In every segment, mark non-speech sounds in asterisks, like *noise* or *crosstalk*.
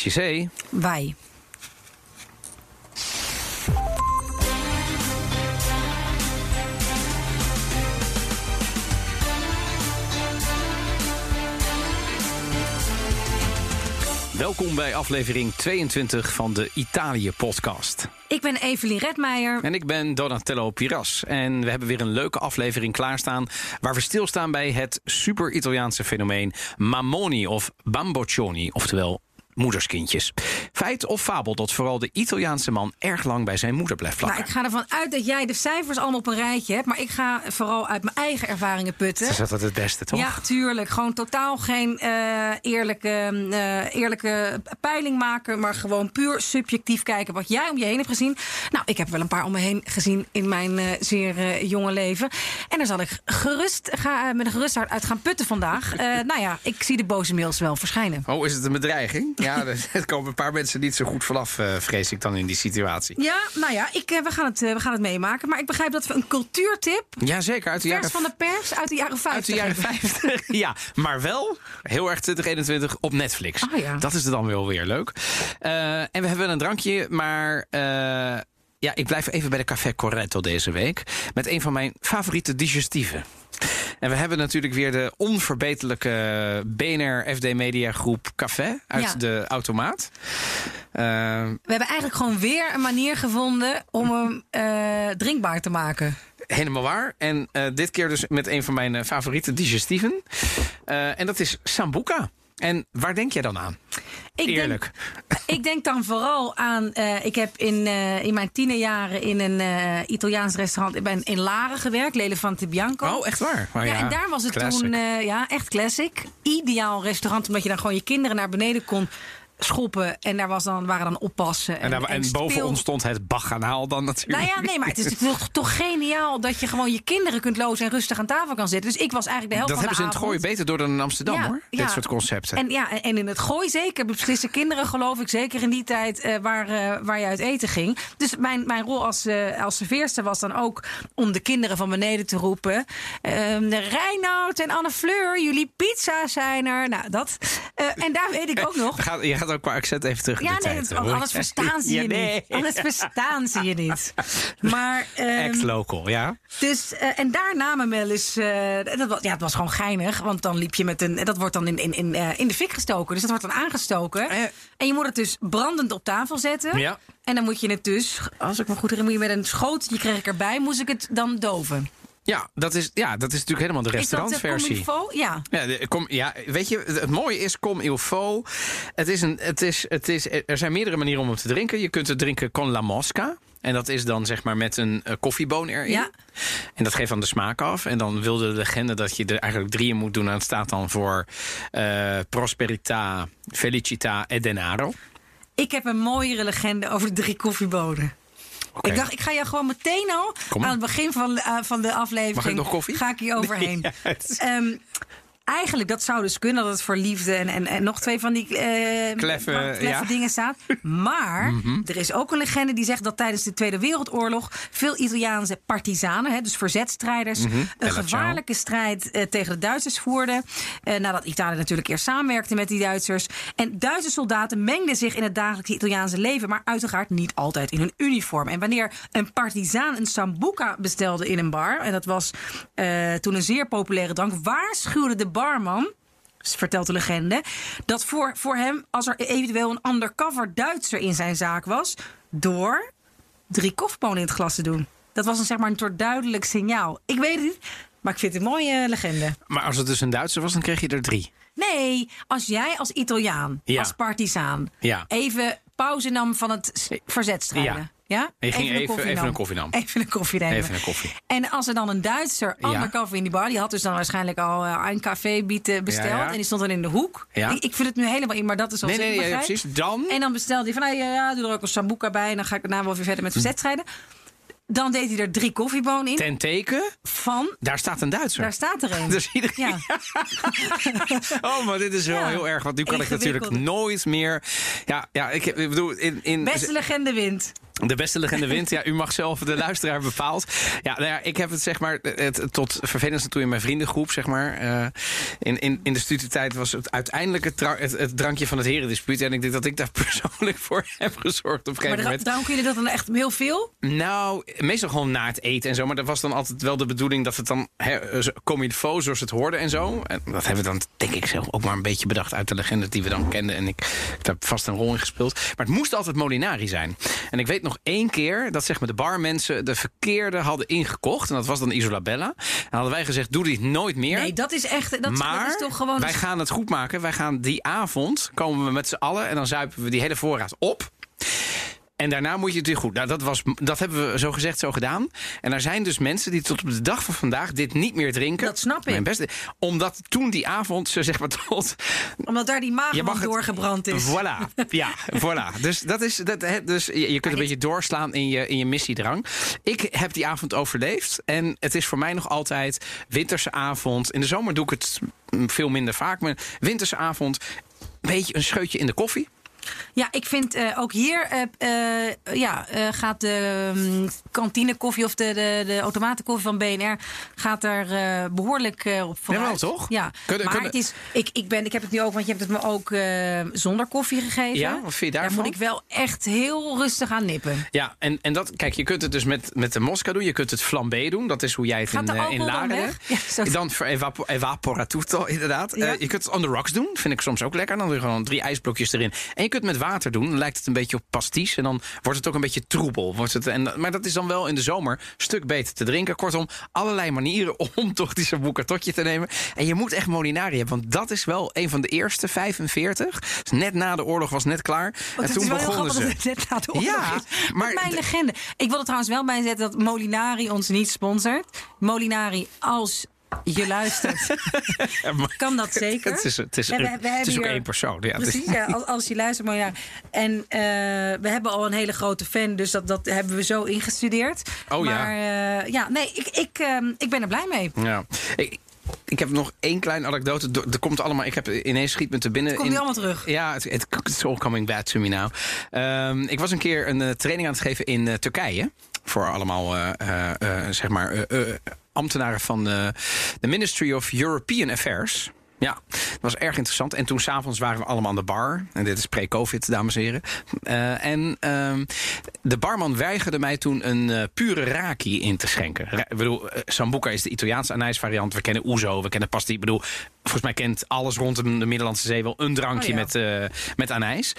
Chisé. Wij. Welkom bij aflevering 22 van de Italië-podcast. Ik ben Evelien Redmeijer. En ik ben Donatello Piras. En we hebben weer een leuke aflevering klaarstaan... waar we stilstaan bij het super-Italiaanse fenomeen Mamoni of Bamboccioni, oftewel moederskindjes. Feit of fabel dat vooral de Italiaanse man erg lang bij zijn moeder blijft plakken? Nou, ik ga ervan uit dat jij de cijfers allemaal op een rijtje hebt. Maar ik ga vooral uit mijn eigen ervaringen putten. Dat is altijd het beste, toch? Ja, tuurlijk. Gewoon totaal geen uh, eerlijke, uh, eerlijke peiling maken. Maar gewoon puur subjectief kijken wat jij om je heen hebt gezien. Nou, ik heb wel een paar om me heen gezien in mijn uh, zeer jonge leven. En daar zal ik gerust ga, met een gerust hart uit gaan putten vandaag. nou ja, ik zie de boze mails wel verschijnen. Oh, is het een bedreiging? Ja, *laughs* er komen een paar mensen niet zo goed vanaf, uh, vrees ik dan in die situatie. Ja, nou ja, ik, uh, we, gaan het, uh, we gaan het meemaken. Maar ik begrijp dat we een cultuurtip. Ja, zeker. Uit de jaren van de pers uit de jaren 50. Uit de jaren 50. *laughs* ja, maar wel heel erg 2021 op Netflix. Oh, ja. Dat is er dan wel weer leuk. en we hebben wel een drankje, maar. ja, ik blijf even bij de Café Corretto deze week. Met een van mijn favoriete digestieven. En we hebben natuurlijk weer de onverbeterlijke BNR FD Media Groep Café uit Ja. de automaat. Uh, We hebben eigenlijk gewoon weer een manier gevonden om hem eh, drinkbaar te maken. helemaal waar. En eh, dit keer dus met een van mijn eh, favoriete digestieven. Eh, en dat is Sambuca. En waar denk jij dan aan? Ik Eerlijk. Denk, *laughs* ik denk dan vooral aan. eh, ik heb in, eh, in mijn tienerjaren in een eh, Italiaans restaurant. Ik ben in Laren gewerkt, L'Elefante Bianco. Oh, echt waar? Oh, ja, en daar was het classic. toen ja, echt classic. Ideaal restaurant, omdat je dan gewoon je kinderen naar beneden kon schoppen. En daar was dan, waren dan oppassen. En, en, boven ons stond het baganaal dan natuurlijk. Nou ja, nee, maar het is toch, toch geniaal dat je gewoon je kinderen kunt lozen en rustig aan tafel kan zitten. Dus ik was eigenlijk de helft Dat van hebben ze de in het gooien beter door dan in Amsterdam Ja, hoor. ja. Dit soort concepten. En, ja, en in het gooi zeker. Beslissen kinderen, geloof ik, zeker in die tijd eh, waar, eh, waar je uit eten ging. Dus mijn, mijn rol als, eh als serveerster was dan ook om de kinderen van beneden te roepen. ehm Reinoud en Anne Fleur, jullie pizza's zijn er. Nou, dat. En daar weet ik ook nog. Je gaat, je gaat ook qua accent even terug Ja, de nee, tijd. hoor. anders verstaan ze je nee. niet. Anders verstaan ze je niet. *laughs* Maar, ehm, Ex-local, ja. dus, eh, en daar namen wel eens. eh, dat was, ja, het was gewoon geinig. Want dan liep je met een. Dat wordt dan in, in, in, eh, in de fik gestoken. Dus dat wordt dan aangestoken. En je moet het dus brandend op tafel zetten. Ja. En dan moet je het dus. Als ik me goed herinner, moet je met een schootje kreeg ik erbij. Moest ik het dan doven. Ja, dat is, ja, dat is natuurlijk helemaal de Is dat de restaurantversie. comme? Ja. Ja, de- kom, ja, weet je, het het mooie is comme il faut. Het is een, het is, het is, er zijn meerdere manieren om hem te drinken. Je kunt het drinken con la mosca. En dat is dan zeg maar met een eh, koffieboon erin. Ja. En dat geeft dan de smaak af. En dan wil de legende dat je er eigenlijk drieën moet doen. En het staat dan voor eh, prosperità, felicità e denaro. Ik heb een mooiere legende over de drie koffiebonen. Ik dacht, ik ga je gewoon meteen al aan het begin van, eh, van de aflevering. Mag ik nog koffie? Ga ik hier overheen. *laughs* Ja, het is- Ehm, eigenlijk, dat zou dus kunnen dat het voor liefde en, en, en nog twee van die eh, Kleffe, wat kleffe ja. dingen staat. Maar *laughs* Mhm. er is ook een legende die zegt dat tijdens de Tweede Wereldoorlog veel Italiaanse partisanen, hè, dus verzetstrijders, Mhm. een gevaarlijke strijd eh, tegen de Duitsers voerden. Eh, nadat Italië natuurlijk eerst samenwerkte met die Duitsers. En Duitse soldaten mengden zich in het dagelijkse Italiaanse leven, maar uiteraard niet altijd in hun uniform. En wanneer een partizaan een sambuca bestelde in een bar, en dat was toen een zeer populaire drank, waarschuwde de barman vertelt de legende, dat voor, voor hem, als er eventueel een undercover Duitser in zijn zaak was, door drie koffiebonen in het glas te doen. Dat was een, zeg maar, een soort duidelijk signaal. Ik weet het niet, maar ik vind het een mooie legende. Maar als het dus een Duitser was, dan kreeg je er drie. Nee, als jij als Italiaan, Ja. als partizaan, Ja. even pauze nam van het s- verzetstrijden. Ja. Ja? En je ging een even- koffie even een koffie nam. Even een koffie nemen. Even een koffie. En als er dan een Duitser Ja. undercover in die bar... die had dus dan waarschijnlijk al eh, een café bieten besteld... Ja, ja. en die stond dan in de hoek. Ik, ik vind het nu helemaal in, maar dat is al Nee, nee, begrijp. precies. Dan? En dan bestelde hij van, nou, ja, ja, doe er ook een sambuca bij... en dan ga ik daarna wel weer verder met Hm. verzetstrijden. Dan deed hij er drie koffiebonen in. Ten teken, Van, daar staat een Duitser. daar staat er een. *laughs* Dus iedereen... Ja. *laughs* Oh, maar dit is wel Ja. heel erg. Want nu kan ik natuurlijk nooit meer... Ja, ja ik bedoel... In, in, Beste legende wint. De beste legende wint. Ja, u mag zelf de luisteraar bepaalt. Ja, nou ja, ik heb het zeg maar het, tot vervelendste toe in mijn vriendengroep, zeg maar. Uh, in, in, in de studietijd was het uiteindelijk het, het, het, drankje van het herendispuut. En ik denk dat ik daar *laughs* persoonlijk voor heb gezorgd op een gegeven maar moment. Maar dranken jullie dat dan echt heel veel? Nou, meestal gewoon na het eten en zo. Maar dat was dan altijd wel de bedoeling dat het dan kom je faux zoals het hoorde en zo. En dat hebben we dan denk ik zelf ook maar een beetje bedacht uit de legende die we dan kenden. En ik, ik heb vast een rol in gespeeld. Maar het moest altijd Molinari zijn. En ik weet nog één keer dat zeg maar, de barmensen de verkeerde hadden ingekocht. En dat was dan Isolabella. En hadden wij gezegd, doe dit nooit meer. Nee, dat is echt... Dat, maar dat is toch gewoon... wij gaan het goed maken. Wij gaan die avond, komen we met z'n allen... en dan zuipen we die hele voorraad op. En daarna moet je het weer goed. Nou, dat, was, dat hebben we zo gezegd zo gedaan. En er zijn dus mensen die tot op de dag van vandaag dit niet meer drinken. Dat snap ik. Mijn beste, omdat toen die avond, ze zeg maar tot... Omdat daar die maag doorgebrand is. Voilà, ja, *laughs* voilà. Dus, dat is, dat, dus je, kunt een beetje doorslaan in je, in je missiedrang. Ik heb die avond overleefd. En het is voor mij nog altijd winterse avond. In de zomer doe ik het veel minder vaak. Maar winterse avond, een beetje een scheutje in de koffie. Ja, ik vind uh, ook hier uh, uh, ja, gaat de um, kantinekoffie of de, de, de automatenkoffie van BNR gaat daar behoorlijk op vooruit. Ja, wel toch? Ja, kunnen, maar kunnen... het is, ik, ik, ben, ik heb het nu ook, want je hebt het me ook zonder koffie gegeven. Ja, wat vind je daarvan? Daar moet ik wel echt heel rustig aan nippen. Ja, en, en dat, kijk, je kunt het dus met, met de mosca doen. Je kunt het flambé doen. Dat is hoe jij het gaat in, in Laren ja, Dan voor evapo evaporatuto, inderdaad. Ja. je kunt het on the rocks doen. Vind ik soms ook lekker. Dan doe je gewoon drie ijsblokjes erin. En je kunt met water doen. Dan lijkt het een beetje op pasties. En dan wordt het ook een beetje troebel. Wordt het, en, maar dat is dan wel in de zomer een stuk beter te drinken. Kortom, allerlei manieren *laughs* om toch die boekatotje te nemen. En je moet echt Molinari hebben. Want dat is wel een van de eerste 45. Dus net na de oorlog was net klaar. Want en toen begonnen ze. Het net na de oorlog ja, is. maar mijn legende. Ik wil er trouwens wel bij zetten dat Molinari ons niet sponsort. Molinari als je luistert, *laughs* kan dat zeker. Het is, het is, we, we het is ook één persoon. Ja, precies, ja, als, als, je luistert. Maar ja. En uh, we hebben al een hele grote fan, dus dat, dat hebben we zo ingestudeerd. Oh maar, ja. Uh, ja, nee, ik, ik, uh, ik ben er blij mee. Ja. Ik, ik heb nog één kleine anekdote. Er komt allemaal. Ik heb ineens schiet me te binnen. Het komt in, allemaal terug. Ja, het is all coming back to me now. Um, ik was een keer een training aan het geven in Turkije. Voor allemaal, uh, uh, zeg maar, ambtenaren van de, Ministry of European Affairs. Ja, dat was erg interessant. En toen s'avonds waren we allemaal aan de bar. En dit is pre-COVID, dames en heren. En uh, de barman weigerde mij toen een pure raki in te schenken. Ik bedoel, Sambuca is de Italiaanse anijsvariant. We kennen Ouzo, we kennen pasti. Ik bedoel, volgens mij kent alles rondom de Middellandse Zee wel een drankje oh, ja. met, uh, met anijs.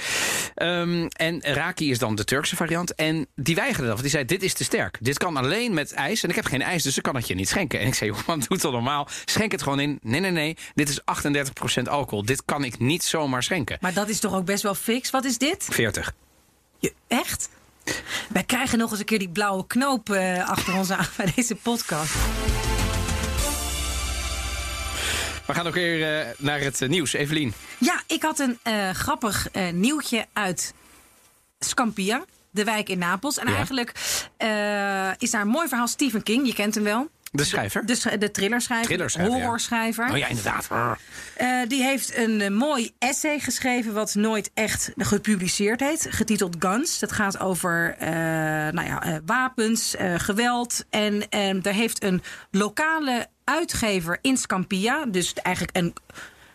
Um, en raki is dan de Turkse variant. En die weigerde dat, want die zei, dit is te sterk. Dit kan alleen met ijs. En ik heb geen ijs, dus ik kan het je niet schenken. En ik zei, *laughs* joh, man, doe het al normaal. Schenk het gewoon in. Nee, nee, nee. Dit is 38% alcohol. Dit kan ik niet zomaar schenken. Maar dat is toch ook best wel fix? Wat is dit? 40. Je, echt? Wij krijgen nog eens een keer die blauwe knoop uh, achter ons aan bij deze podcast. We gaan ook weer uh, naar het uh, nieuws. Evelien. Ja, ik had een uh, grappig nieuwtje uit Scampia, de wijk in Napels. En Ja. eigenlijk is daar een mooi verhaal. Stephen King, je kent hem wel. De schrijver. De, de, de thrillerschrijver, Thrillerschrijver, ja. horrorschrijver. Oh ja, inderdaad. Eh, die heeft een eh, mooi essay geschreven, wat nooit echt gepubliceerd heeft, getiteld Guns. Dat gaat over eh, nou ja, wapens, geweld. En eh, daar heeft een lokale uitgever in Scampia, dus eigenlijk een.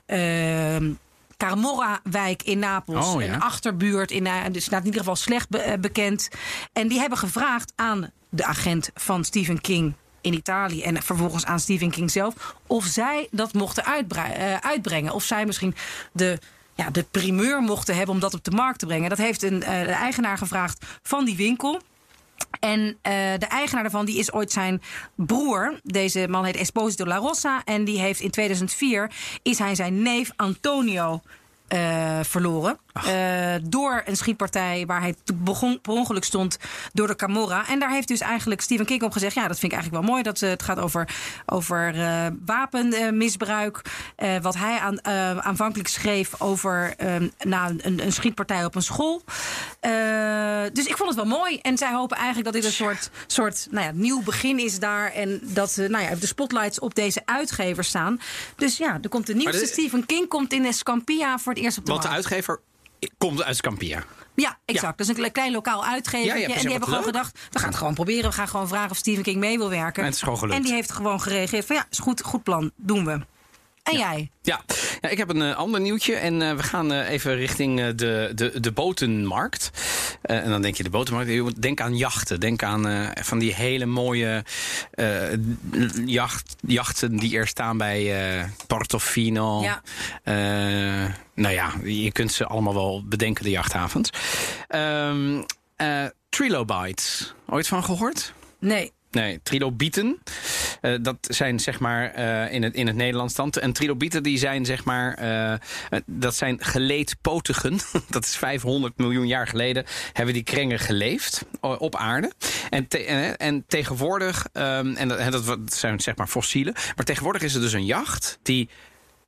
eh, Carmora-wijk in Napels, Oh, ja. een achterbuurt, in, dus nou, in ieder geval slecht be- bekend. En die hebben gevraagd aan de agent van Stephen King in Italië en vervolgens aan Stephen King zelf of zij dat mochten eh, uitbrengen. Of zij misschien de, ja, de primeur mochten hebben om dat op de markt te brengen. Dat heeft een, eh, de eigenaar gevraagd van die winkel. En eh, de eigenaar daarvan die is ooit zijn broer. Deze man heet Esposito La Rossa. En die heeft in 2004 is hij zijn neef Antonio eh, verloren. Eh, door een schietpartij waar hij begon, per ongeluk stond door de Camorra. En daar heeft dus eigenlijk Stephen King op gezegd... ja, dat vind ik eigenlijk wel mooi. Dat, eh, het gaat over, over wapenmisbruik. Wat hij aan, aanvankelijk schreef over eh, na een, een schietpartij op een school. Dus ik vond het wel mooi. En zij hopen eigenlijk dat dit een soort, soort nou ja, nieuw begin is daar. En dat nou ja, de spotlights op deze uitgevers staan. Dus ja, er komt de nieuwste dit- Stephen King komt in Escampia voor het eerst op de Want de uitgever komt uit Scampia. Ja, exact. Dat is een klein lokaal uitgever. Ja, ja, en die hebben gewoon leuk. gedacht, we gaan het gewoon proberen. We gaan gewoon vragen of Stephen King mee wil werken. En het is gewoon gelukt. En die heeft gewoon gereageerd van ja, is goed, goed plan, doen we. En jij? Ja. ja, ik heb een eh, ander nieuwtje. En eh, we gaan eh, even richting de, de, de botenmarkt. En dan denk je de botenmarkt. Je moet- Denk aan jachten. Denk aan van die hele mooie jacht, jachten die er staan bij Portofino. Ja. Nou ja, je kunt ze allemaal wel bedenken, de jachthavens. Ehm eh, Trilobites. Ooit van gehoord? Nee. Nee, trilobieten. Eh, dat zijn zeg maar eh, in, het, in het Nederlands dan. En trilobieten die zijn zeg maar. eh, dat zijn geleedpotigen. *laughs* dat is 500 miljoen jaar geleden. Hebben die krengen geleefd op aarde. En, en, en tegenwoordig. ehm, en dat, dat zijn zeg maar fossielen. Maar tegenwoordig is er dus een jacht die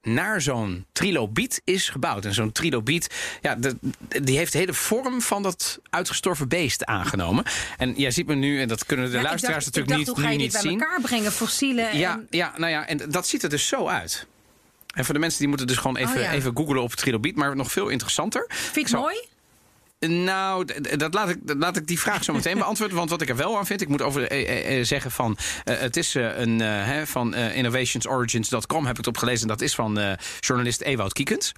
naar zo'n trilobiet is gebouwd. En zo'n trilobiet, ja, de- die heeft de hele vorm van dat uitgestorven beest aangenomen. En jij ziet me nu, en dat kunnen de Ja, luisteraars dacht- natuurlijk dacht, niet, hoe ga je niet dit bij elkaar brengen? Fossielen Ja, en... ja, nou ja, en dat ziet er dus zo uit. En voor de mensen die moeten dus gewoon even, Oh ja. even googlen op trilobiet. Maar nog veel interessanter. Vind je Ik het zal- mooi? Nou, dat laat, ik, dat laat ik die vraag zo meteen *laughs* beantwoorden. Want wat ik er wel aan vind, ik moet over eh, eh, eh, zeggen van... eh, het is een, van innovationsorigins.com heb ik het opgelezen. En dat is van journalist Ewout Kiekens.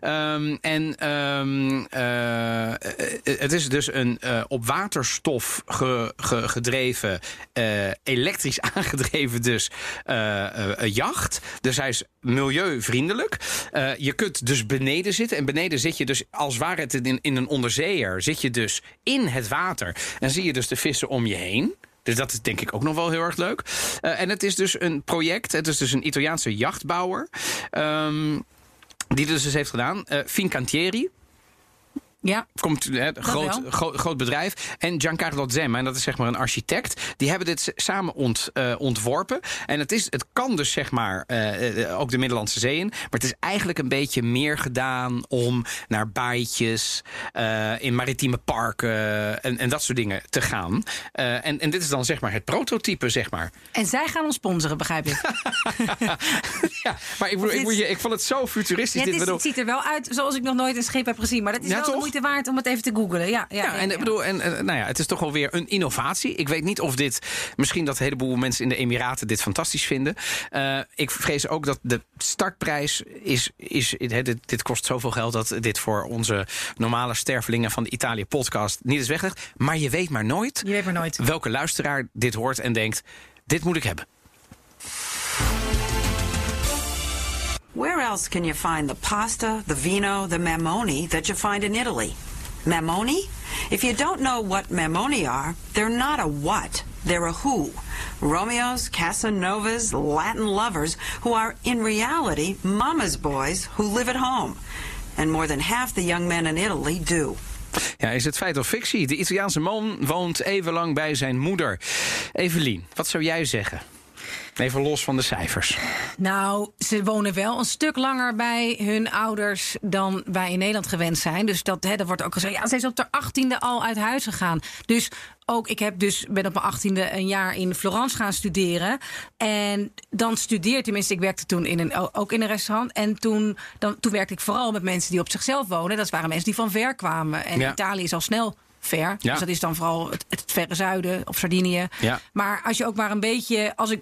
Ehm, en ehm, eh, eh, het is dus een op waterstof ge- ge- gedreven, elektrisch *laughs* aangedreven dus, jacht. Dus hij is milieuvriendelijk. Eh, je kunt dus beneden zitten. En beneden zit je dus, als ware het in, in een onderzeeër, zit je dus in het water. En zie je dus de vissen om je heen. Dus dat is denk ik ook nog wel heel erg leuk. Eh, en het is dus een project. Het is dus een Italiaanse jachtbouwer. ehm, die dus, dus heeft gedaan. eh Fincantieri. Ja. Komt hè, groot, groot, groot bedrijf. En Giancarlo Zemma, en dat is zeg maar een architect. Die hebben dit samen ont, eh, ontworpen. En het, is, het kan dus zeg maar eh, eh, ook de Middellandse Zee in. Maar het is eigenlijk een beetje meer gedaan om naar baaitjes, in maritieme parken en, en dat soort dingen te gaan. En, en dit is dan zeg maar het prototype, zeg maar. En zij gaan ons sponsoren, begrijp ik. *laughs* ja, maar ik, bedoel, ik, dit- moet je, ik vond het zo futuristisch. Ja, dit, het, is- bedoel- het ziet er wel uit zoals ik nog nooit een schip heb gezien. Maar dat is Ja, wel toch? Moeite waard om het even te googlen. Ja, ja, Ja, en ik bedoel, en, nou ja, het is toch wel weer een innovatie. Ik weet niet of dit, misschien dat een heleboel mensen in de Emiraten dit fantastisch vinden. Eh, ik vrees ook dat de startprijs is, is hè, dit, dit kost zoveel geld dat dit voor onze normale stervelingen van de Italië podcast niet is weggelegd. Maar je weet maar nooit Je weet maar nooit. welke luisteraar dit hoort en denkt, dit moet ik hebben. Where else can you find the pasta, the vino, the mamoni that you find in Italy? Mamoni? If you don't know what mamoni are, they're not a what, they're a who. Romeos, Casanovas, Latin lovers who are in reality mama's boys who live at home. And more than half the young men in Italy do. Ja, is het feit of fictie? De Italiaanse man woont even lang bij zijn moeder. Evelien, wat zou jij zeggen? Even los van de cijfers. Nou, ze wonen wel een stuk langer bij hun ouders dan wij in Nederland gewend zijn. Dus dat, hè, dat wordt ook gezegd. Ja, ze is op de achttiende al uit huis gegaan. Dus ook, ik heb dus, ben op mijn achttiende een jaar in Florence gaan studeren. En dan studeer, tenminste, ik werkte toen in een, ook in een restaurant. En toen, dan, toen werkte ik vooral met mensen die op zichzelf wonen. Dat waren mensen die van ver kwamen. En Ja. Italië is al snel ver. Ja. Dus dat is dan vooral het, het verre zuiden of Sardinië. Ja. Maar als je ook maar een beetje, als ik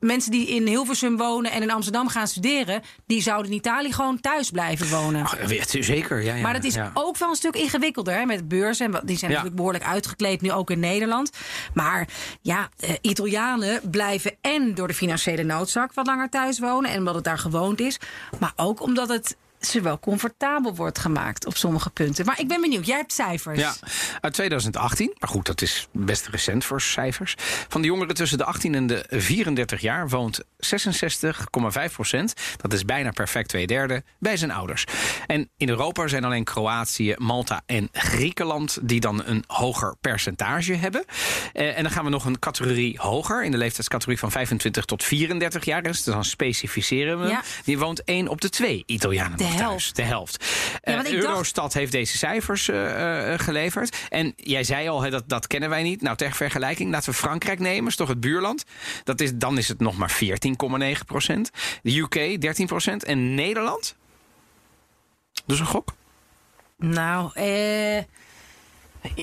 mensen die in Hilversum wonen en in Amsterdam gaan studeren, die zouden in Italië gewoon thuis blijven wonen. Zeker, ja, ja. Maar dat is ja. ook wel een stuk ingewikkelder hè, met beurzen. En Die zijn Ja. natuurlijk behoorlijk uitgekleed nu ook in Nederland. Maar ja, eh, Italianen blijven en door de financiële noodzak wat langer thuis wonen. En omdat het daar gewoond is. Maar ook omdat het ze wel comfortabel wordt gemaakt op sommige punten. Maar ik ben benieuwd, jij hebt cijfers. Ja, uit 2018. Maar goed, dat is best recent voor cijfers. Van de jongeren tussen de 18 en de 34 jaar woont 66,5 procent. Dat is bijna perfect twee derde bij zijn ouders. En in Europa zijn alleen Kroatië, Malta en Griekenland die dan een hoger percentage hebben. Eh, en dan gaan we nog een categorie hoger in de leeftijdscategorie van 25 tot 34 jaar. Dus dan specificeren we. Ja. Die woont 1 op de 2 Italianen Thuis. helft. De helft. Ja, Eh, dacht- Eurostat heeft deze cijfers eh, eh, geleverd. En jij zei al, dat, dat kennen wij niet. Nou, ter vergelijking, laten we Frankrijk nemen. is toch het buurland. Dat is, dan is het nog maar 14,9 procent. De UK 13 procent. En Nederland? Dus een gok? Nou, eh...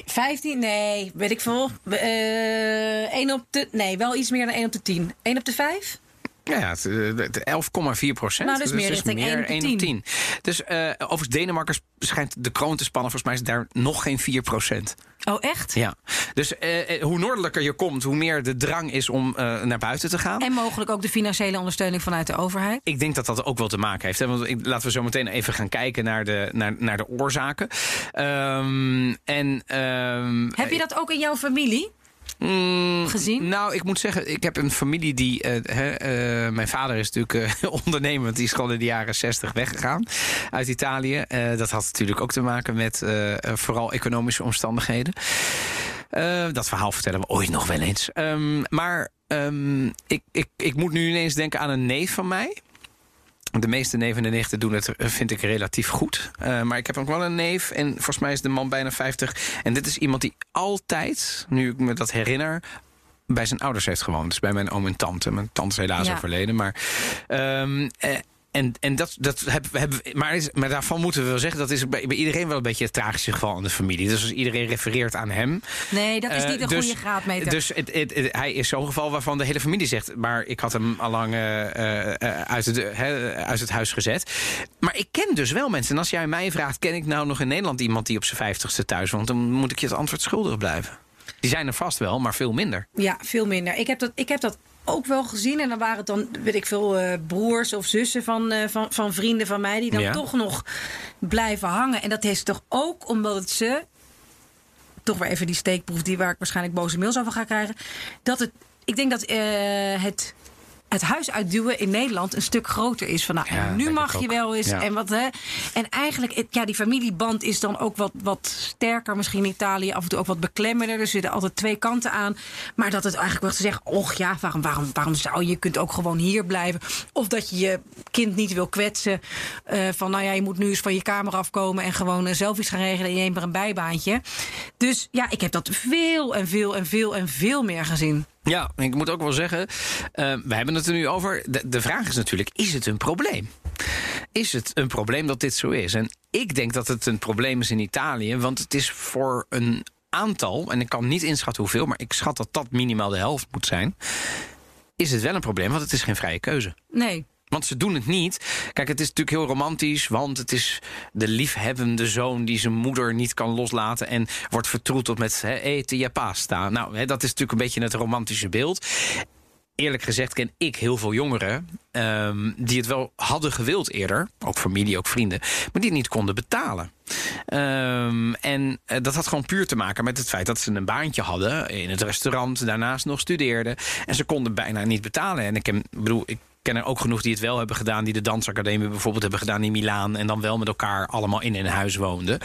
15? Nee, weet ik veel. Eh 1 op de... Nee, wel iets meer dan 1 op de 10. 1 op de 5? Ja, ja, het, eh, het 11,4 procent. Nou, is meer richting 1 op de 10. Dus eh overigens, Denemarken schijnt de kroon te spannen. Volgens mij is daar nog geen 4 procent. Oh, echt? Ja. Dus eh, hoe noordelijker je komt, hoe meer de drang is om naar buiten te gaan. En mogelijk ook de financiële ondersteuning vanuit de overheid? Ik denk dat dat ook wel te maken heeft. Hè? Want ik, laten we zo meteen even gaan kijken naar de, naar, naar de oorzaken. Ehm, en, ehm, Heb je dat ook in jouw familie? Mm, gezien? Nou, ik moet zeggen, ik heb een familie die. eh, eh, mijn vader is natuurlijk eh, *laughs* ondernemer, die is gewoon in de jaren 60 weggegaan uit Italië. Dat had natuurlijk ook te maken met vooral economische omstandigheden. Dat verhaal vertellen we ooit nog wel eens. Ehm, maar ehm, ik, ik, ik moet nu ineens denken aan een neef van mij. De meeste neven en nichten doen het, eh, vind ik, relatief goed. Uh, maar ik heb ook wel een neef. En volgens mij is de man bijna 50. En dit is iemand die altijd, nu ik me dat herinner bij zijn ouders heeft gewoond. Dus bij mijn oom en tante. Mijn tante is helaas Ja. overleden. Maar, um, eh, en, en dat, dat hebben we. Hebben, maar, is, maar daarvan moeten we wel zeggen... dat is bij, bij iedereen wel een beetje het tragische geval in de familie. Dus als iedereen refereert aan hem... Nee, dat is eh, niet een dus- goede graadmeter. Dus het, het, het- hij is zo'n geval waarvan de hele familie zegt... maar ik had hem allang eh, eh, eh, uit, het, uit het huis gezet. Maar ik ken dus wel mensen. En als jij mij vraagt... ken ik nou nog in Nederland iemand die op zijn vijftigste thuis woont... dan moet ik je het antwoord schuldig blijven. Die zijn er vast wel, maar veel minder. Ja, veel minder. Ik heb dat, ik heb dat ook wel gezien. En dan waren het dan, weet ik veel, eh, broers of zussen van, eh, van, van vrienden van mij... die dan Ja. toch nog blijven hangen. En dat is toch ook omdat het ze... toch weer even die steekproef die waar ik waarschijnlijk boze mails over ga krijgen... dat het... Ik denk dat eh, het... Het huis uitduwen in Nederland een stuk groter is. Van, nou, Ja, nu mag je wel eens. Ja. En, wat, hè, en eigenlijk, ja, die familieband is dan ook wat, wat sterker. Misschien in Italië af en toe ook wat beklemmender. Er zitten altijd twee kanten aan. Maar dat het eigenlijk te zeggen: och ja, waarom, waarom, waarom zou je? Je kunt ook gewoon hier blijven. Of dat je je kind niet wil kwetsen. eh, van nou ja, je moet nu eens van je kamer afkomen. en gewoon eh, zelf iets gaan regelen. en je neemt er een bijbaantje. Dus ja, ik heb dat veel en veel en veel en veel meer gezien. Ja, ik moet ook wel zeggen, eh, we hebben het er nu over. De, de vraag is natuurlijk, is het een probleem? Is het een probleem dat dit zo is? En ik denk dat het een probleem is in Italië, want het is voor een aantal, en ik kan niet inschatten hoeveel, maar ik schat dat dat minimaal de helft moet zijn. Is het wel een probleem, want het is geen vrije keuze. Nee. Want ze doen het niet. Kijk, het is natuurlijk heel romantisch, want het is de liefhebbende zoon die zijn moeder niet kan loslaten en wordt vertroeteld met hè, eten je pasta. Nou, dat is natuurlijk een beetje het romantische beeld. Eerlijk gezegd ken ik heel veel jongeren ehm, die het wel hadden gewild eerder, ook familie, ook vrienden, maar die het niet konden betalen. Ehm, en eh, dat had gewoon puur te maken met het feit dat ze een baantje hadden in het restaurant, daarnaast nog studeerden en ze konden bijna niet betalen. En ik bedoel, ik ken er ook genoeg die het wel hebben gedaan, die de dansacademie bijvoorbeeld hebben gedaan in Milaan en dan wel met elkaar allemaal in een huis woonden.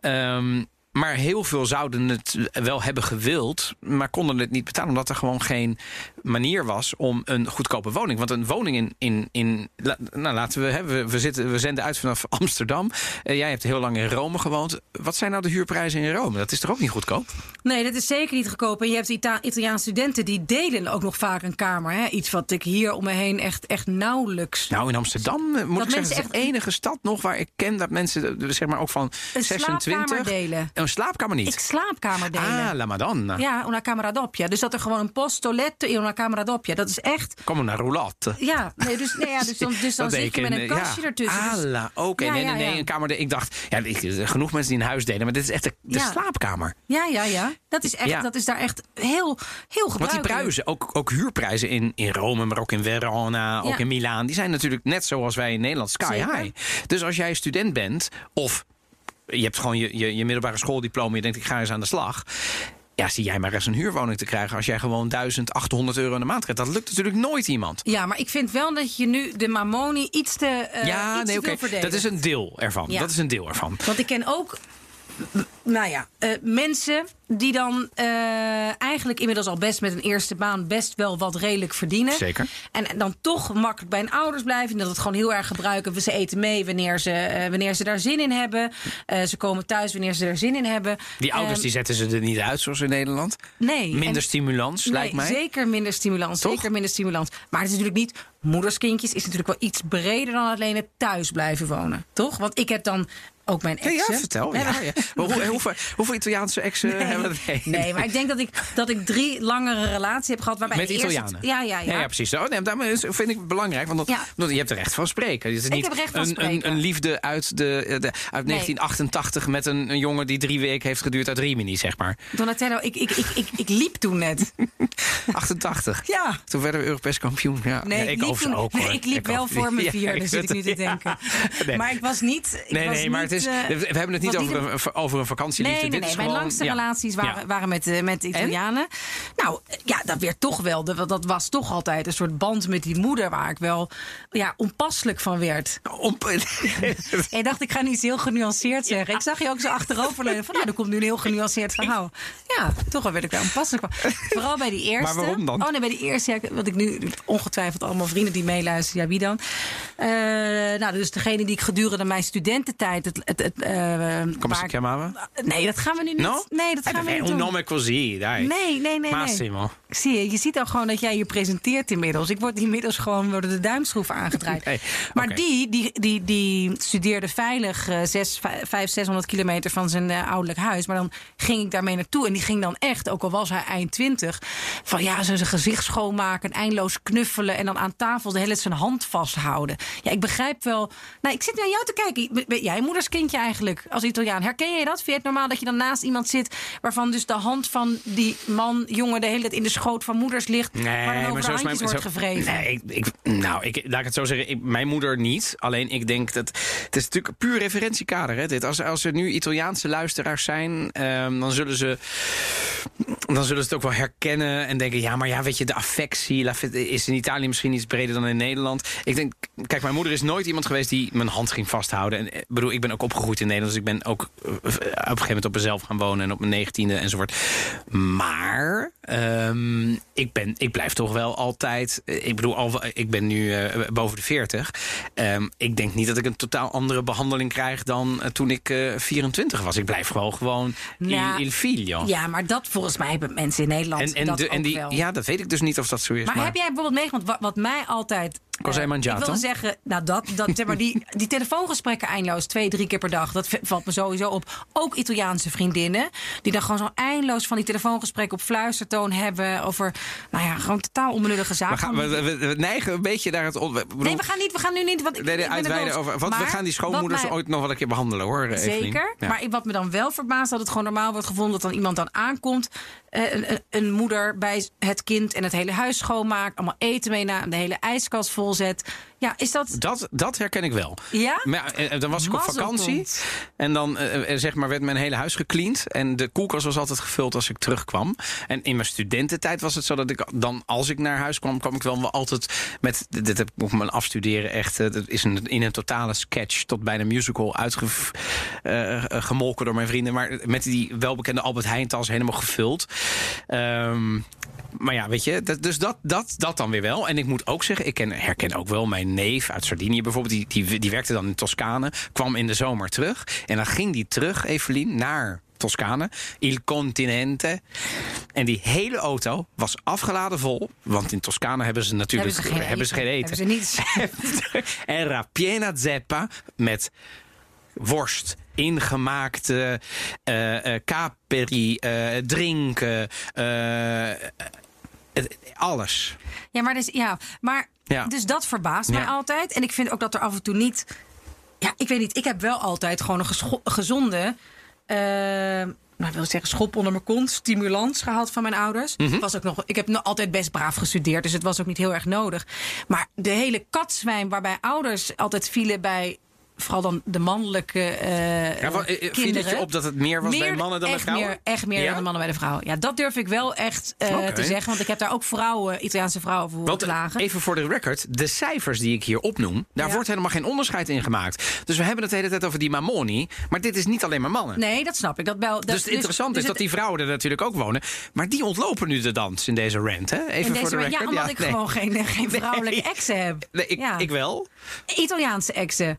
Ehm, maar heel veel zouden het wel hebben gewild, maar konden het niet betalen. Omdat er gewoon geen manier was om een goedkope woning. Want een woning in. in, in nou, laten we, hè, we, we, zitten, we zenden uit vanaf *laughs* Amsterdam. Eh, jij hebt heel lang in Rome gewoond. Wat zijn nou de huurprijzen in Rome? Dat is toch ook niet goedkoop? Nee, dat is zeker niet goedkoop. En je hebt Ita Italiaanse studenten die delen ook nog vaak een kamer. Hè? Iets wat ik hier om me heen echt, echt nauwelijks. Nou, in Amsterdam eh, moet Dat ik zeggen, mensen is echt- de enige stad nog waar ik ken dat mensen, eh, zeg maar ook van Een 26. slaapkamer delen. Een slaapkamer niet. Ik slaapkamer delen. ah, la Madonna. Ja, una camera doppia. Dus dat er gewoon een posto letto in una camera doppia. Dat is echt. Kom naar roulotte. Ja, nee, dus, nee, ja, dus dan, *laughs* dus dan zit je met een kastje ja. ertussen. Dus- Ala, oké. Ja, nee, nee, nee. Een kamer. Ik dacht, ja, ik, genoeg mensen die een huis delen, maar dit is echt de, slaapkamer. ja, ja, ja. Dat is, echt, dat is daar echt heel, heel Want gebruikelijk. die prijzen, ook, ook huurprijzen in, in Rome, maar ook in Verona, ook in Milaan, die zijn natuurlijk net zoals wij in Nederland sky Zeker. high. Dus als jij student bent, of je hebt gewoon je, je, je middelbare schooldiploma, je denkt ik ga eens aan de slag. Ja, zie jij maar eens een huurwoning te krijgen als jij gewoon 1800 euro in de maand krijgt. Dat lukt natuurlijk nooit iemand. Ja, maar ik vind wel dat je nu de Mamoni iets te, eh ja, iets nee, oké. Dat is een deel ervan. Ja. Dat is een deel ervan. Want ik ken ook, nou ja, eh, mensen die dan eh, eigenlijk inmiddels al best met een eerste baan best wel wat redelijk verdienen. Zeker. En dan toch makkelijk bij hun ouders blijven. En dat het gewoon heel erg gebruiken. Ze eten mee wanneer ze, eh, wanneer ze daar zin in hebben. Ze komen thuis wanneer ze er zin in hebben. Die ouders Ehm, die zetten ze er niet uit zoals in Nederland. nee. Minder En- stimulans, Nee, lijkt mij. Zeker minder stimulans. Toch? Zeker minder stimulans. Maar het is natuurlijk niet. Moederskindjes is natuurlijk wel iets breder dan alleen het thuis blijven wonen. Toch? Want ik heb dan ook mijn exen. ja, vertel. We Ja, hebben- ja. Maar hoe, hoeveel, hoeveel Italiaanse exen hebben we? Nee. Nee, maar ik denk dat ik, dat ik drie langere relaties heb gehad. Waarbij Met Italianen? Ja, ja, ja. Ja, precies. Zo, nee, is- vind ik het belangrijk. Want dat, je hebt er recht van spreken. Het is niet heb recht van een, spreken. Een, een liefde uit, de, de, uit 1988 met een, een jongen die drie weken heeft geduurd uit Rimini, zeg maar. Donatello, ik, ik, ik, ik, ik liep toen net. *laughs* 88. Ja. Toen werden we Europees kampioen. Ja. Nee, ik, liep toen- ook, hoor. *laughs* ik liep wel voor *laughs* mijn Ja, vierde, ik zit ik nu te denken. Maar ik was niet... Ik Nee, was nee, maar is, eh, we hebben het niet over, een- een, over een vakantieliefde. Nee, nee, Dit nee. is Mijn gewoon- langste ja. relaties waren, waren met, eh, met Italianen. Nou, ja, dat werd toch wel. Dat, was toch altijd een soort band met die moeder... waar ik wel ja, onpasselijk van werd. En *laughs* *laughs* ik dacht, ik ga niet heel genuanceerd zeggen. Ik zag je ook zo achteroverleunen van... nou, er komt nu een heel genuanceerd verhaal. *laughs* Ja, toch wel werd ik daar onpasselijk van. Vooral bij die eerste. Maar waarom dan? Oh nee, bij die eerste. Ja, wat ik nu ongetwijfeld allemaal vrienden die meeluisteren. Ja, wie dan? Eh, nou, dus degene die ik gedurende mijn studententijd... Het, het, het, eh, si ik- chiamava? Nee, dat gaan we nu niet. No? Nee, dat gaan we niet Un doen. nome così, dai. Nee, nee, nee. Massimo. Nee. Zie je, je ziet al gewoon dat jij je presenteert inmiddels. Ik word inmiddels gewoon worden de duimschroeven aangedraaid. *laughs* Nee, Maar die, die, die, die studeerde veilig zes, vijf, vijf, 600 kilometer van zijn eh, ouderlijk huis. Maar dan ging ik daarmee naartoe. En die ging dan echt, ook al was hij eind twintig... van ja, ze zijn gezicht schoonmaken, eindeloos knuffelen... en dan aan tafel de hele tijd zijn hand vasthouden. Ja, ik begrijp wel... Nou, ik zit naar jou te kijken. Jij moeders kindje eigenlijk als Italiaan? Herken je dat? Vind je het normaal dat je dan naast iemand zit... waarvan dus de hand van die man, jongen... de hele tijd in de schoot van moeders ligt... dan over de handjes wordt zo- gevreven? Nee, ik, ik- nou, ik, laat ik het zo zeggen. Ik, mijn moeder niet. Alleen ik denk dat. Het is natuurlijk puur referentiekader. Hè, dit. Als, als er nu Italiaanse luisteraars zijn, ehm, dan zullen ze. Dan zullen ze het ook wel herkennen en denken: ja, maar ja, weet je, de affectie is in Italië misschien iets breder dan in Nederland. Ik denk, kijk, mijn moeder is nooit iemand geweest die mijn hand ging vasthouden. En eh, bedoel, ik ben ook opgegroeid in Nederland, dus ik ben ook eh, op een gegeven moment op mezelf gaan wonen en op mijn negentiende enzovoort. Maar ehm, ik, ben, ik blijf toch wel altijd. eh, Ik bedoel, al, ik ben nu eh, boven de 40. Ehm, ik denk niet dat ik een totaal andere behandeling krijg dan eh, toen ik eh 24 was. Ik blijf gewoon gewoon Nou, il, il figlio. Ja, maar dat volgens mij hebben mensen in Nederland en, en, dat de, en die, wel. ja, dat weet ik dus niet of dat zo is. Maar, heb jij bijvoorbeeld meegemaakt, wat, wat mij altijd... Eh, mangiato? Ik wilde zeggen, nou dat, dat zeg maar, die, die telefoongesprekken eindeloos, twee, drie keer per dag, dat valt me sowieso op. Ook Italiaanse vriendinnen, die dan gewoon zo eindeloos van die telefoongesprekken op fluistertoon hebben over, nou ja, gewoon totaal onbenullige we, zaken. gaan, we, we- we neigen een beetje naar het. on- bedoel- nee, we gaan niet, we gaan nu niet. Want ik, Nee, nee, ik ben uitweiden wel- over. Want we gaan die schoonmoeders mij- ooit nog wel een keer behandelen hoor. Evelien. Zeker. Ja. Maar wat me dan wel verbaast, dat het gewoon normaal wordt gevonden dat dan iemand dan aankomt. eh, een, een- een moeder bij het kind en het hele huis schoonmaakt. Allemaal eten mee na, de hele ijskast volzet. Ja, is dat. Dat, dat herken ik wel. Ja? Maar ja, eh, dan was ik op vakantie. En dan eh, eh, zeg maar, werd mijn hele huis gecleand. En de koelkast was altijd gevuld als ik terugkwam. En in mijn studententijd was het zo dat ik dan, als ik naar huis kwam, kwam ik wel altijd met. Dit heb ik op mijn afstuderen echt. eh, Dat is een, in een totale sketch tot bijna musical uitgemolken door mijn vrienden. Maar met die welbekende Albert Heijn tas helemaal gevuld. Ehm, maar ja, weet je, dat, dus dat, dat, dat dan weer wel. En ik moet ook zeggen, ik ken, herken ook wel mijn neef uit Sardinië bijvoorbeeld. Die, die, die werkte dan in Toscane, kwam in de zomer terug. En dan ging die terug, Evelien, naar Toscane, Il Continente. En die hele auto was afgeladen vol. Want in Toscane hebben ze natuurlijk Hebben ze geen hebben ze geen eten. Hebben ze niet. *laughs* Era piena zeppa met worst, ingemaakte caperi, eh, drinken, eh, eh, alles. Ja, maar, dus, ja, maar Ja. dus dat verbaast mij Ja. altijd. En ik vind ook dat er af en toe niet. Ja, ik weet niet. Ik heb wel altijd gewoon een gezonde. eh, nou, ik wil zeggen, schop onder mijn kont, stimulans gehad van mijn ouders. Mhm. was ook nog, ik heb nog altijd best braaf gestudeerd, dus het was ook niet heel erg nodig. Maar de hele katzwijn waarbij ouders altijd vielen bij vooral dan de mannelijke eh Ja, wat, eh, viel kinderen. het je op dat het meer was bij mannen dan bij vrouwen? Meer, echt meer Ja? dan de mannen bij de vrouw. Ja, dat durf ik wel echt eh, te zeggen. Want ik heb daar ook vrouwen, Italiaanse vrouwen voor Want eh, klagen. even voor de record, de cijfers die ik hier opnoem, daar Ja. wordt helemaal geen onderscheid in gemaakt. Dus we hebben het de hele tijd over die mamoni, maar dit is niet alleen maar mannen. Nee, dat snap ik. Dat wel, dat, dus het interessante dus is dat die vrouwen er natuurlijk ook wonen. Maar die ontlopen nu de dans in deze rant. Hè? Even voor de record. ja, omdat ik nee. gewoon geen, geen *laughs* vrouwelijke exen heb. Nee, ik, ik wel. Italiaanse exen.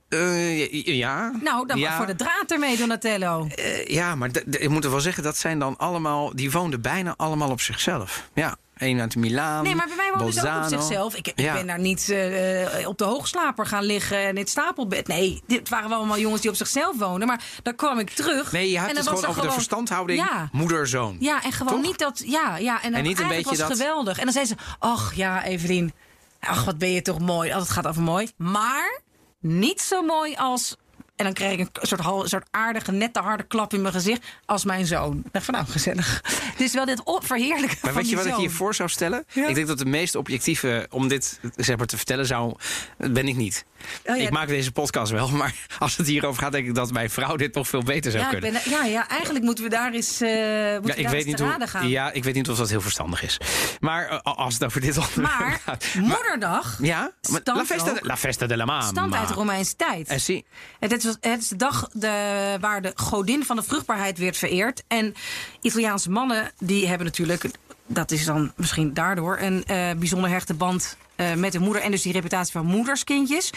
Eh, ja. Nou, dan ja. maar voor de draad ermee, Donatello. Eh, ja, maar ik moet er wel zeggen, dat zijn dan allemaal. Die woonden bijna allemaal op zichzelf. Ja. Een uit Milaan. Nee, maar bij mij wonen ze ook op zichzelf. Ik, ik Ja. ben daar niet eh, op de hoogslaper gaan liggen en in het stapelbed. Nee, dit waren wel allemaal jongens die op zichzelf woonden. Maar dan kwam ik terug. Nee, je en het gewoon er over de verstandhouding Ja. moeder-zoon. Ja, en gewoon Toch? niet dat. Ja, ja en, En niet een beetje was dat- geweldig. En dan zei ze: Ach ja, Evelien. Ach, wat ben je toch mooi. Oh, het gaat over mooi. Maar niet zo mooi als. En dan kreeg ik een soort, hal- soort aardige, nette, harde klap in mijn gezicht. Als mijn zoon. Ik dacht van nou, gezellig. *laughs* Dus wel dit verheerlijken. Maar weet je wat ik zoon. hier voor zou stellen? Ja. Ik denk dat de meest objectieve om dit zeg maar, te vertellen zou. ben ik niet. Oh ja, ik maak deze podcast wel, maar *laughs* als het hierover gaat, denk ik dat mijn vrouw dit nog veel beter zou Ja, ik kunnen. ben, ja, ja, eigenlijk moeten we daar eens, eh moeten Ja, ik daar weet eens niet hoe, gaan. ja, ik weet niet of dat heel verstandig is. Maar eh, als het over dit onderwerp Maar *laughs* gaat. moederdag Ja, maar La Festa, ook. La Festa de la Mama. stamt uit de Romeinse tijd. En zie, Het is, het is de dag de, waar de godin van de vruchtbaarheid werd vereerd. En Italiaanse mannen die hebben natuurlijk, dat is dan misschien daardoor, een eh, bijzonder hechte band eh, met de moeder. En dus die reputatie van moederskindjes.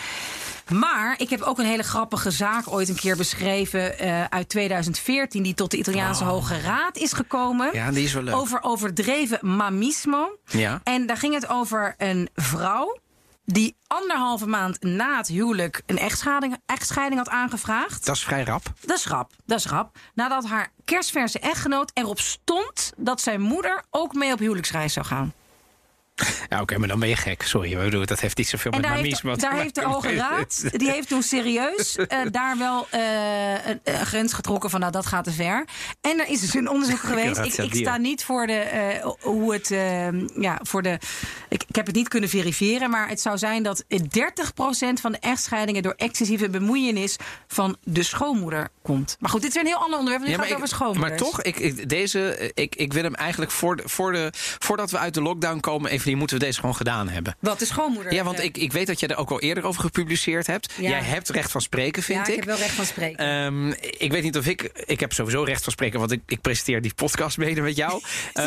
Maar ik heb ook een hele grappige zaak ooit een keer beschreven eh, uit 2014, die tot de Italiaanse Hoge Raad is gekomen. ja, die is wel leuk. Over overdreven mamismo. Ja. En daar ging het over een vrouw die anderhalve maand na het huwelijk een echtscheiding, echtscheiding had aangevraagd. Dat is vrij rap. Dat is grap, dat is grap. Nadat haar kerstverse echtgenoot erop stond dat zijn moeder ook mee op huwelijksreis zou gaan. Ja, oké, maar dan ben je gek. Sorry, we bedoelen, dat heeft niet zoveel En met heeft, te daar heeft de. Hoge Raad, die heeft toen serieus eh, *laughs* daar wel eh, een, een grens getrokken van nou dat gaat te ver. En er is dus een onderzoek *laughs* geweest. Ik, ik sta niet voor de eh, hoe het eh, ja voor de. Ik, ik heb het niet kunnen verifiëren, maar het zou zijn dat 30% van de echtscheidingen door excessieve bemoeienis van de schoonmoeder komt. Maar goed, dit is weer een heel ander onderwerp. want Ja, gaat over schoonmoeders. maar toch, ik, ik, deze, ik, ik wil hem eigenlijk voor de, voor de, voordat we uit de lockdown komen, Evelien, moeten we deze gewoon gedaan hebben. Wat de schoonmoeder? Ja, want eh, ik, ik weet dat jij er ook al eerder over gepubliceerd hebt. Ja. Jij hebt recht van spreken, vind ja, ik. ik heb wel recht van spreken. Ehm, ik weet niet of ik. Ik heb sowieso recht van spreken, want ik, ik presenteer die podcast mede met jou. *laughs* Ehm,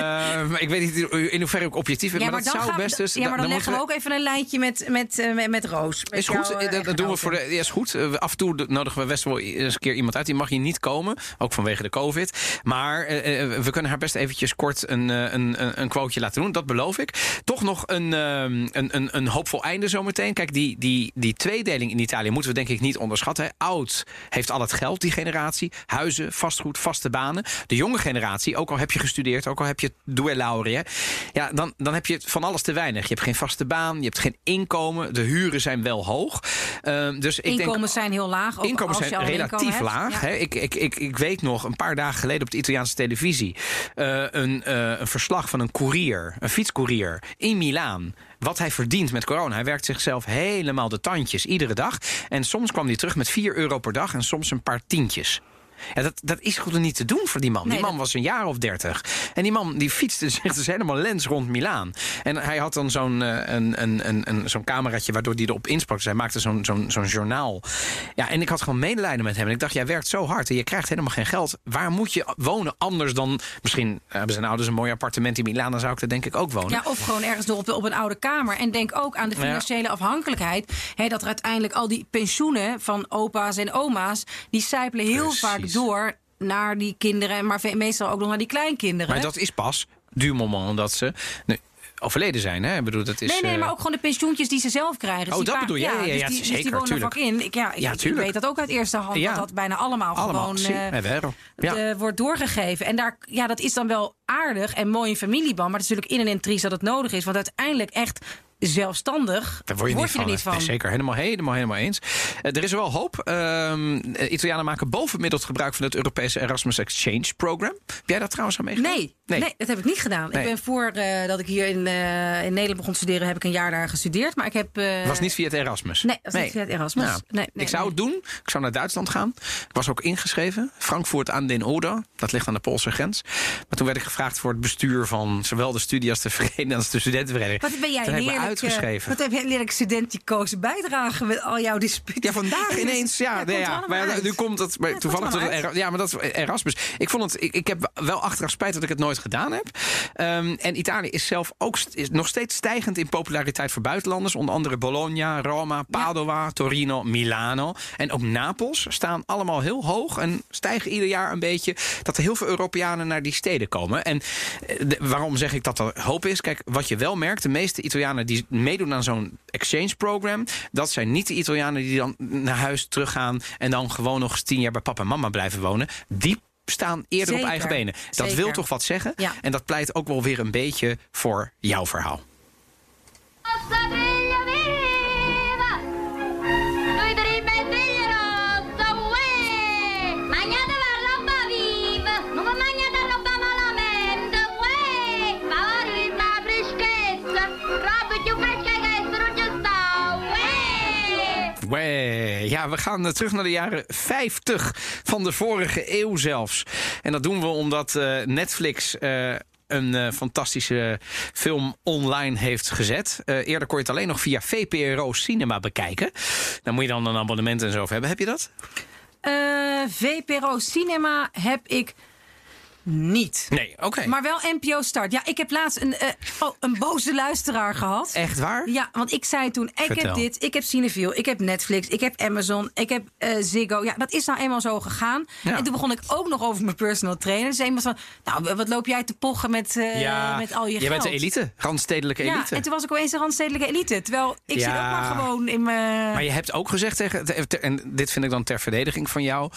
maar ik weet niet in hoeverre ik objectief ben. ja, maar, dat zou we- best dus. ja, maar dan, leggen we ook even een lijntje met, met, eh, met, met Roos. Met Is goed, jouw, eh, dat, doen we voor de. Ja, is goed. Eh, Af en toe nodigen we best wel eens een keer iemand uit. Die mag hier niet komen, ook vanwege de COVID. Maar eh, eh, we kunnen haar best eventjes kort een, eh, een, een, een quoteje laten doen. Dat beloof ik. Toch nog een, ehm, een, een, een hoopvol einde zometeen. Kijk, die, die, die tweedeling in Italië moeten we denk ik niet onderschatten. Oud heeft al het geld, die generatie. Huizen, vastgoed, vaste banen. De jonge generatie, ook al heb je gestudeerd, ook al heb je due laurea. Ja, dan, dan heb je van alles te weinig. Je hebt geen vaste baan, je hebt geen inkomen. De huren zijn wel hoog. Ehm, dus ik Inkomens denk, zijn heel laag. Ook Inkomens als je zijn relatief laag. Ja. Hè? Ik, ik, ik, ik weet nog een paar dagen geleden op de Italiaanse televisie eh, een, eh, een verslag van een courier, een fietscourier in Milaan. Wat hij verdient met corona. Hij werkt zichzelf helemaal de tandjes iedere dag. En soms kwam hij terug met 4 euro per dag en soms een paar tientjes. Ja, dat, dat is gewoon niet te doen voor die man. Nee, die man was een jaar of dertig. En die man die fietste zich dus helemaal lens rond Milaan. En hij had dan zo'n eh, een, een, een, een, zo'n cameraatje waardoor hij erop insprak. Dus hij maakte zo'n zo'n zo'n journaal. Ja, en ik had gewoon medelijden met hem. En ik dacht, jij werkt zo hard en je krijgt helemaal geen geld. Waar moet je wonen anders dan... Misschien hebben zijn ouders een mooi appartement in Milaan. Dan zou ik er denk ik ook wonen. Ja, of gewoon ergens door op, op een oude kamer. En denk ook aan de financiële afhankelijkheid. Hè, dat er uiteindelijk al die pensioenen van opa's en oma's... die sijpelen heel Precies. vaak door naar die kinderen... maar meestal ook nog naar die kleinkinderen. Maar dat is pas du moment dat ze overleden zijn. Hè? Ik bedoel, dat is, Nee, nee, eh, maar ook gewoon de pensioentjes die ze zelf krijgen. Dus Oh, dat bedoel je? Ja, ja, ja, dus die, dus zeker, die wonen er tuurlijk. in. Ik, ja, ik, Ja, ik tuurlijk. weet dat ook uit eerste hand. Ja. Dat dat bijna allemaal, allemaal. gewoon. Ja. eh, wordt doorgegeven. En daar, ja, dat is dan wel aardig en mooi in familieband. Maar het is natuurlijk in en in triest dat het nodig is. Want uiteindelijk echt zelfstandig Daar word je, niet, er niet van. Nee, zeker, helemaal, helemaal, helemaal eens. Eh, er is wel hoop. Eh, Italianen maken bovenmiddeld gebruik van het Europese Erasmus Exchange Program. Heb jij dat trouwens aan meegedaan? Nee, nee. dat heb ik niet gedaan. Nee. Ik ben voor eh, dat ik hier in, eh, in Nederland begon te studeren, heb ik een jaar daar gestudeerd. Maar ik heb. eh, was niet via het Erasmus? Nee, dat was niet via het Erasmus. Nou, Nee, nee, ik zou het doen. Ik zou naar Duitsland gaan. Ik was ook ingeschreven. Frankfurt aan den Oder. Dat ligt aan de Poolse grens. Maar toen werd ik gevraagd voor het bestuur van zowel de studie als de vereniging als de studentenvereniging. Wat ben jij Toen heb ik uitgeschreven. Wat heb jij een lelijk studenticoze bijdrage met al jouw disputen? Ja, vandaag *laughs* ineens. Ja, nee, ja. Maar ja, nu komt het maar het toevallig tot het Ja, maar dat is Erasmus. Ik vond het. Ik, ik heb wel achteraf spijt dat ik het nooit gedaan heb. Ehm, en Italië is zelf ook is nog steeds stijgend in populariteit voor buitenlanders. Onder andere Bologna, Roma, Padova, Torino, Milano. En ook Napels staan allemaal heel hoog en stijgen ieder jaar een beetje. Dat er heel veel Europeanen naar die steden komen. En eh, de- waarom zeg ik dat er hoop is? Kijk, wat je wel merkt, de meeste Italianen die meedoen aan zo'n exchange program, dat zijn niet de Italianen die dan naar huis teruggaan en dan gewoon nog tien jaar bij papa en mama blijven wonen. Die staan eerder op eigen benen. Dat zeker. wil toch wat zeggen? Ja. En dat pleit ook wel weer een beetje voor jouw verhaal. We gaan eh, terug naar de jaren 50 van de vorige eeuw zelfs. En dat doen we omdat eh, Netflix. eh, een fantastische film online heeft gezet. Eerder kon je het alleen nog via VPRO Cinema bekijken. Dan moet je dan een abonnement en zo voor hebben. Heb je dat? VPRO Cinema heb ik niet. Nee, oké. Maar wel NPO Start. Ja, ik heb laatst een, eh, oh, een boze luisteraar gehad. Echt waar? Ja, want ik zei toen, ik Vertel. heb dit, ik heb Cineville, ik heb Netflix, ik heb Amazon, ik heb eh, Ziggo. Ja, dat is nou eenmaal zo gegaan. Ja. En toen begon ik ook nog over mijn personal trainer. Dus iemand van, nou, wat loop jij te pochen met, eh, met al je jij geld? bent de elite, randstedelijke Ja, elite. en toen was ik opeens een randstedelijke elite. Terwijl ik zit ook Ja. maar gewoon in mijn... Maar je hebt ook gezegd tegen. te- te- En dit vind ik dan ter verdediging van jou.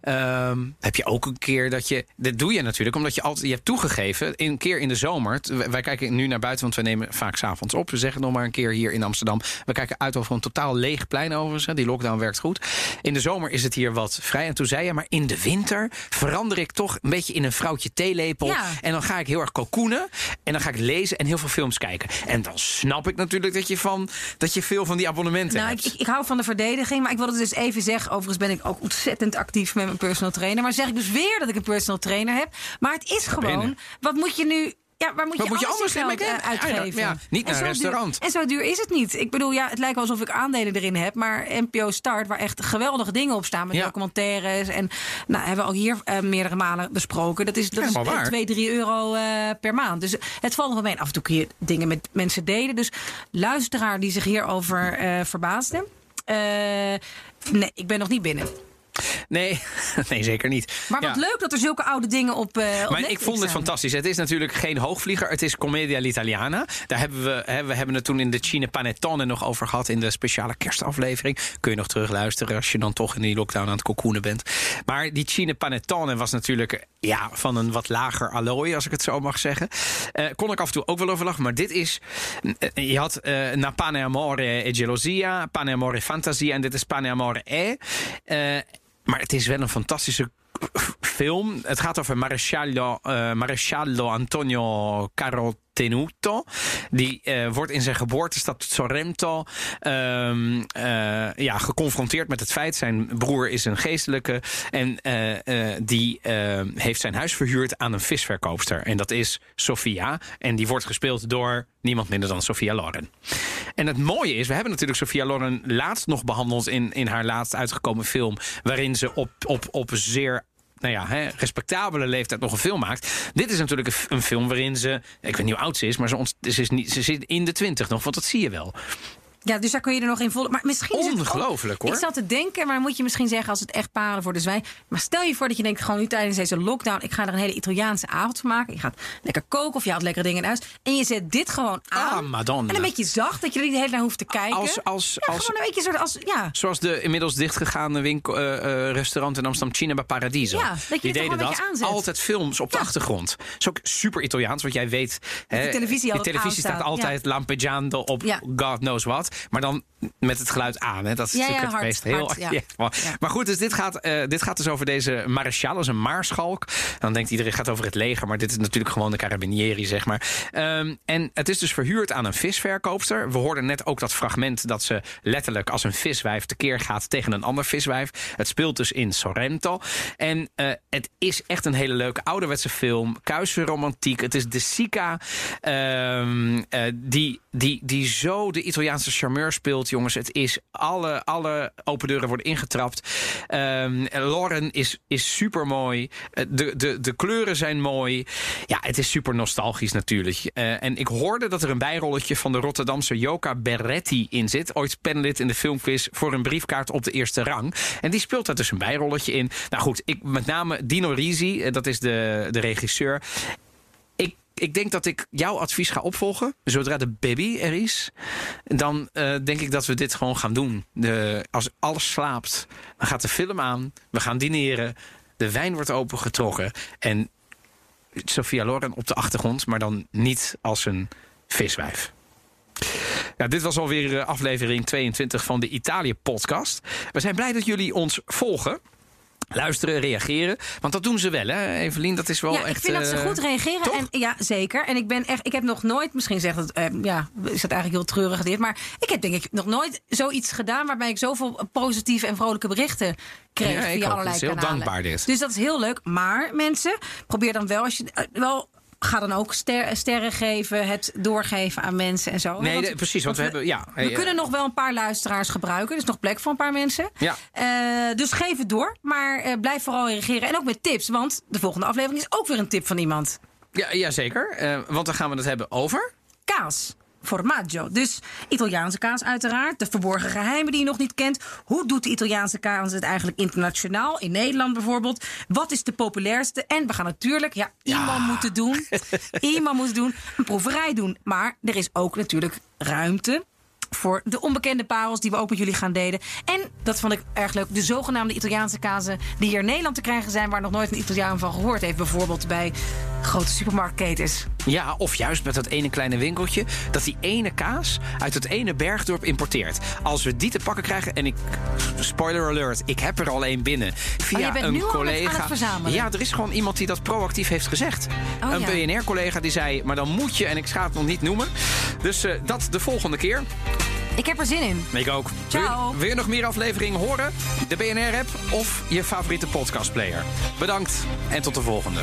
ehm, heb je ook een keer dat je. Dit doe je natuurlijk omdat je altijd. Je hebt toegegeven. Een keer in de zomer. Wij kijken nu naar buiten, want we nemen vaak s'avonds op. We zeggen nog maar een keer hier in Amsterdam. We kijken uit over een totaal leeg plein overigens. hè. Die lockdown werkt goed. In de zomer is het hier wat vrij. En toen zei je, maar in de winter verander ik toch een beetje in een vrouwtje theelepel. Ja. En dan ga ik heel erg cocoonen. En dan ga ik lezen en heel veel films kijken. En dan snap ik natuurlijk dat je, van, dat je veel van die abonnementen Nou, hebt. ik, ik, ik hou van de verdediging, maar ik wilde dus even zeggen... overigens ben ik ook ontzettend actief met mijn personal trainer. Maar zeg ik dus weer dat ik een personal trainer heb. Maar het is gewoon, Binnen. wat moet je nu... Ja, waar moet je moet je anders geld eh, uitgeven? Ja, niet naar een duur- restaurant. en zo duur is het niet. Ik bedoel, ja, het lijkt wel alsof ik aandelen erin heb. Maar NPO Start, waar echt geweldige dingen op staan... met Ja. documentaires. En nou, hebben we al hier eh, meerdere malen besproken. Dat is, dat is Helemaal waar. 2, 3 euro eh, per maand. Dus het valt nog wel mee. Af en toe kun je dingen met mensen delen. Dus luisteraar die zich hierover verbaasde... nee, ik ben nog niet binnen. Nee, *laughs* nee, zeker niet. Maar wat Ja. leuk dat er zulke oude dingen op, eh op Maar ik vond het fantastisch. Het is natuurlijk geen hoogvlieger. Het is Commedia all'Italiana. Daar hebben we, hè, we hebben het toen in de Cine Panettone nog over gehad. In de speciale kerstaflevering. Kun je nog terugluisteren als je dan toch in die lockdown aan het cocoonen bent. Maar die Cine Panettone was natuurlijk ja, van een wat lager allooi, als ik het zo mag zeggen. Eh, kon ik af en toe ook wel over lachen. Maar dit is. eh, je had eh, Na Pane Amore e Gelosia, Pane Amore Fantasia. En dit is Pane Amore E. Maar het is wel een fantastische film. Het gaat over Maresciallo, eh, Maresciallo Antonio Carotenuto. Die eh, wordt in zijn geboortestad Sorrento ehm, eh, ja, geconfronteerd met het feit... zijn broer is een geestelijke en eh, die eh, heeft zijn huis verhuurd aan een visverkoopster. En dat is Sofia. En die wordt gespeeld door niemand minder dan Sofia Loren. En het mooie is, we hebben natuurlijk Sofia Loren laatst nog behandeld... in, in haar laatst uitgekomen film... waarin ze op, op, op zeer nou ja, hè, respectabele leeftijd nog een film maakt. Dit is natuurlijk een, film waarin ze, ik weet niet hoe oud ze is, maar ze, ze, is niet, ze zit in de twintig nog, want dat zie je wel. Ja, dus daar kun je er nog in vol. Maar misschien is ook- Ongelooflijk, hoor. Ik zat te denken, maar moet je misschien zeggen als het echt paren voor de zwijn. Maar stel je voor dat je denkt, gewoon nu tijdens deze lockdown, ik ga er een hele Italiaanse avond van maken. Je gaat lekker koken of je haalt lekkere dingen in huis. En je zet dit gewoon aan. Ah, Madonna. En een beetje zacht, dat je er niet de hele naar hoeft te kijken. Als, als, ja, als, gewoon een beetje soort als, ja. zoals de inmiddels dichtgegaane winkel, eh, eh, restaurant in Amsterdam, Cinema Paradiso. Ja, dat Die deden dat. Altijd films op de Ja. achtergrond. Dat is ook super Italiaans, want jij weet... hè, televisie altijd televisie staat altijd lampeggiando op Ja. God knows what. Maar dan met het geluid aan. Hè. Dat is Ja, natuurlijk ja, het meest heel... hard, *laughs* ja. maar, goed, dus dit gaat, eh, dit gaat dus over deze Maréchal, dat is een maarschalk. Dan denkt iedereen, het gaat over het leger. Maar dit is natuurlijk gewoon de carabinieri, zeg maar. Ehm, en het is dus verhuurd aan een visverkoopster. We hoorden net ook dat fragment dat ze letterlijk als een viswijf tekeer gaat tegen een ander viswijf. Het speelt dus in Sorrento. En eh, het is echt een hele leuke ouderwetse film. Kuise romantiek. Het is de Sica ehm, eh, die, die, die zo de Italiaanse charmeur speelt, jongens. Het is alle, alle open deuren worden ingetrapt. Ehm Lauren is, is super mooi. De, de, de kleuren zijn mooi. Ja, het is super nostalgisch natuurlijk. Eh, en ik hoorde dat er een bijrolletje van de Rotterdamse Joka Berretti in zit. Ooit panelid in de filmquiz voor een briefkaart op de eerste rang. En die speelt daar dus een bijrolletje in. Nou goed, ik, met name Dino Risi, eh, dat is de, de regisseur. Ik, denk dat ik jouw advies ga opvolgen. Zodra de baby er is, dan eh, denk ik dat we dit gewoon gaan doen. De, als alles slaapt, dan gaat de film aan. We gaan dineren. De wijn wordt opengetrokken. En Sophia Loren op de achtergrond, maar dan niet als een viswijf. Ja, dit was alweer eh, aflevering 22 van de Italië-podcast. We zijn blij dat jullie ons volgen. Luisteren, reageren. Want dat doen ze wel, hè, Evelien? Dat is wel Ja, echt. ik vind dat ze eh, goed reageren. toch? En, ja, zeker. En ik ben echt, ik heb nog nooit, misschien zegt het, eh, ja, is dat eigenlijk heel treurig dit, maar ik heb denk ik nog nooit zoiets gedaan waarbij ik zoveel positieve en vrolijke berichten kreeg Ja, via allerlei is heel kanalen. dankbaar, dit. Dus dat is heel leuk. Maar mensen, probeer dan wel als je eh, wel. Ga dan ook ster- sterren geven, het doorgeven aan mensen en zo. Nee, Want- de- precies. Want we hebben. Ja, we hey, eh, kunnen nog wel een paar luisteraars gebruiken. Er is nog plek voor een paar mensen. Ja. Eh, dus geef het door. Maar eh, blijf vooral reageren. En ook met tips. Want de volgende aflevering is ook weer een tip van iemand. Ja, ja zeker. Eh, want dan gaan we het hebben over. Kaas. Formaggio. Dus Italiaanse kaas uiteraard. De verborgen geheimen die je nog niet kent. Hoe doet de Italiaanse kaas het eigenlijk internationaal? In Nederland bijvoorbeeld. Wat is de populairste? En we gaan natuurlijk, ja, iemand moeten doen. *laughs* iemand moet doen. Een proeverij doen. Maar er is ook natuurlijk ruimte voor de onbekende parels die we ook met jullie gaan delen. En, dat vond ik erg leuk, de zogenaamde Italiaanse kazen... die hier in Nederland te krijgen zijn... waar nog nooit een Italiaan van gehoord heeft. Bijvoorbeeld bij grote supermarktketens. Ja, of juist met dat ene kleine winkeltje. dat die ene kaas uit het ene bergdorp importeert. Als we die te pakken krijgen. en ik. spoiler alert, ik heb er al één binnen. Via Oh, je bent een nu collega. aan het verzamelen? Ja, er is gewoon iemand die dat proactief heeft gezegd. Oh, een ja. BNR-collega die zei. maar dan moet je, en ik ga het nog niet noemen. Dus eh, dat de volgende keer. Ik heb er zin in. Ik ook. Ciao. Wil wil je nog meer afleveringen horen? De BNR-app of je favoriete podcastplayer. Bedankt en tot de volgende.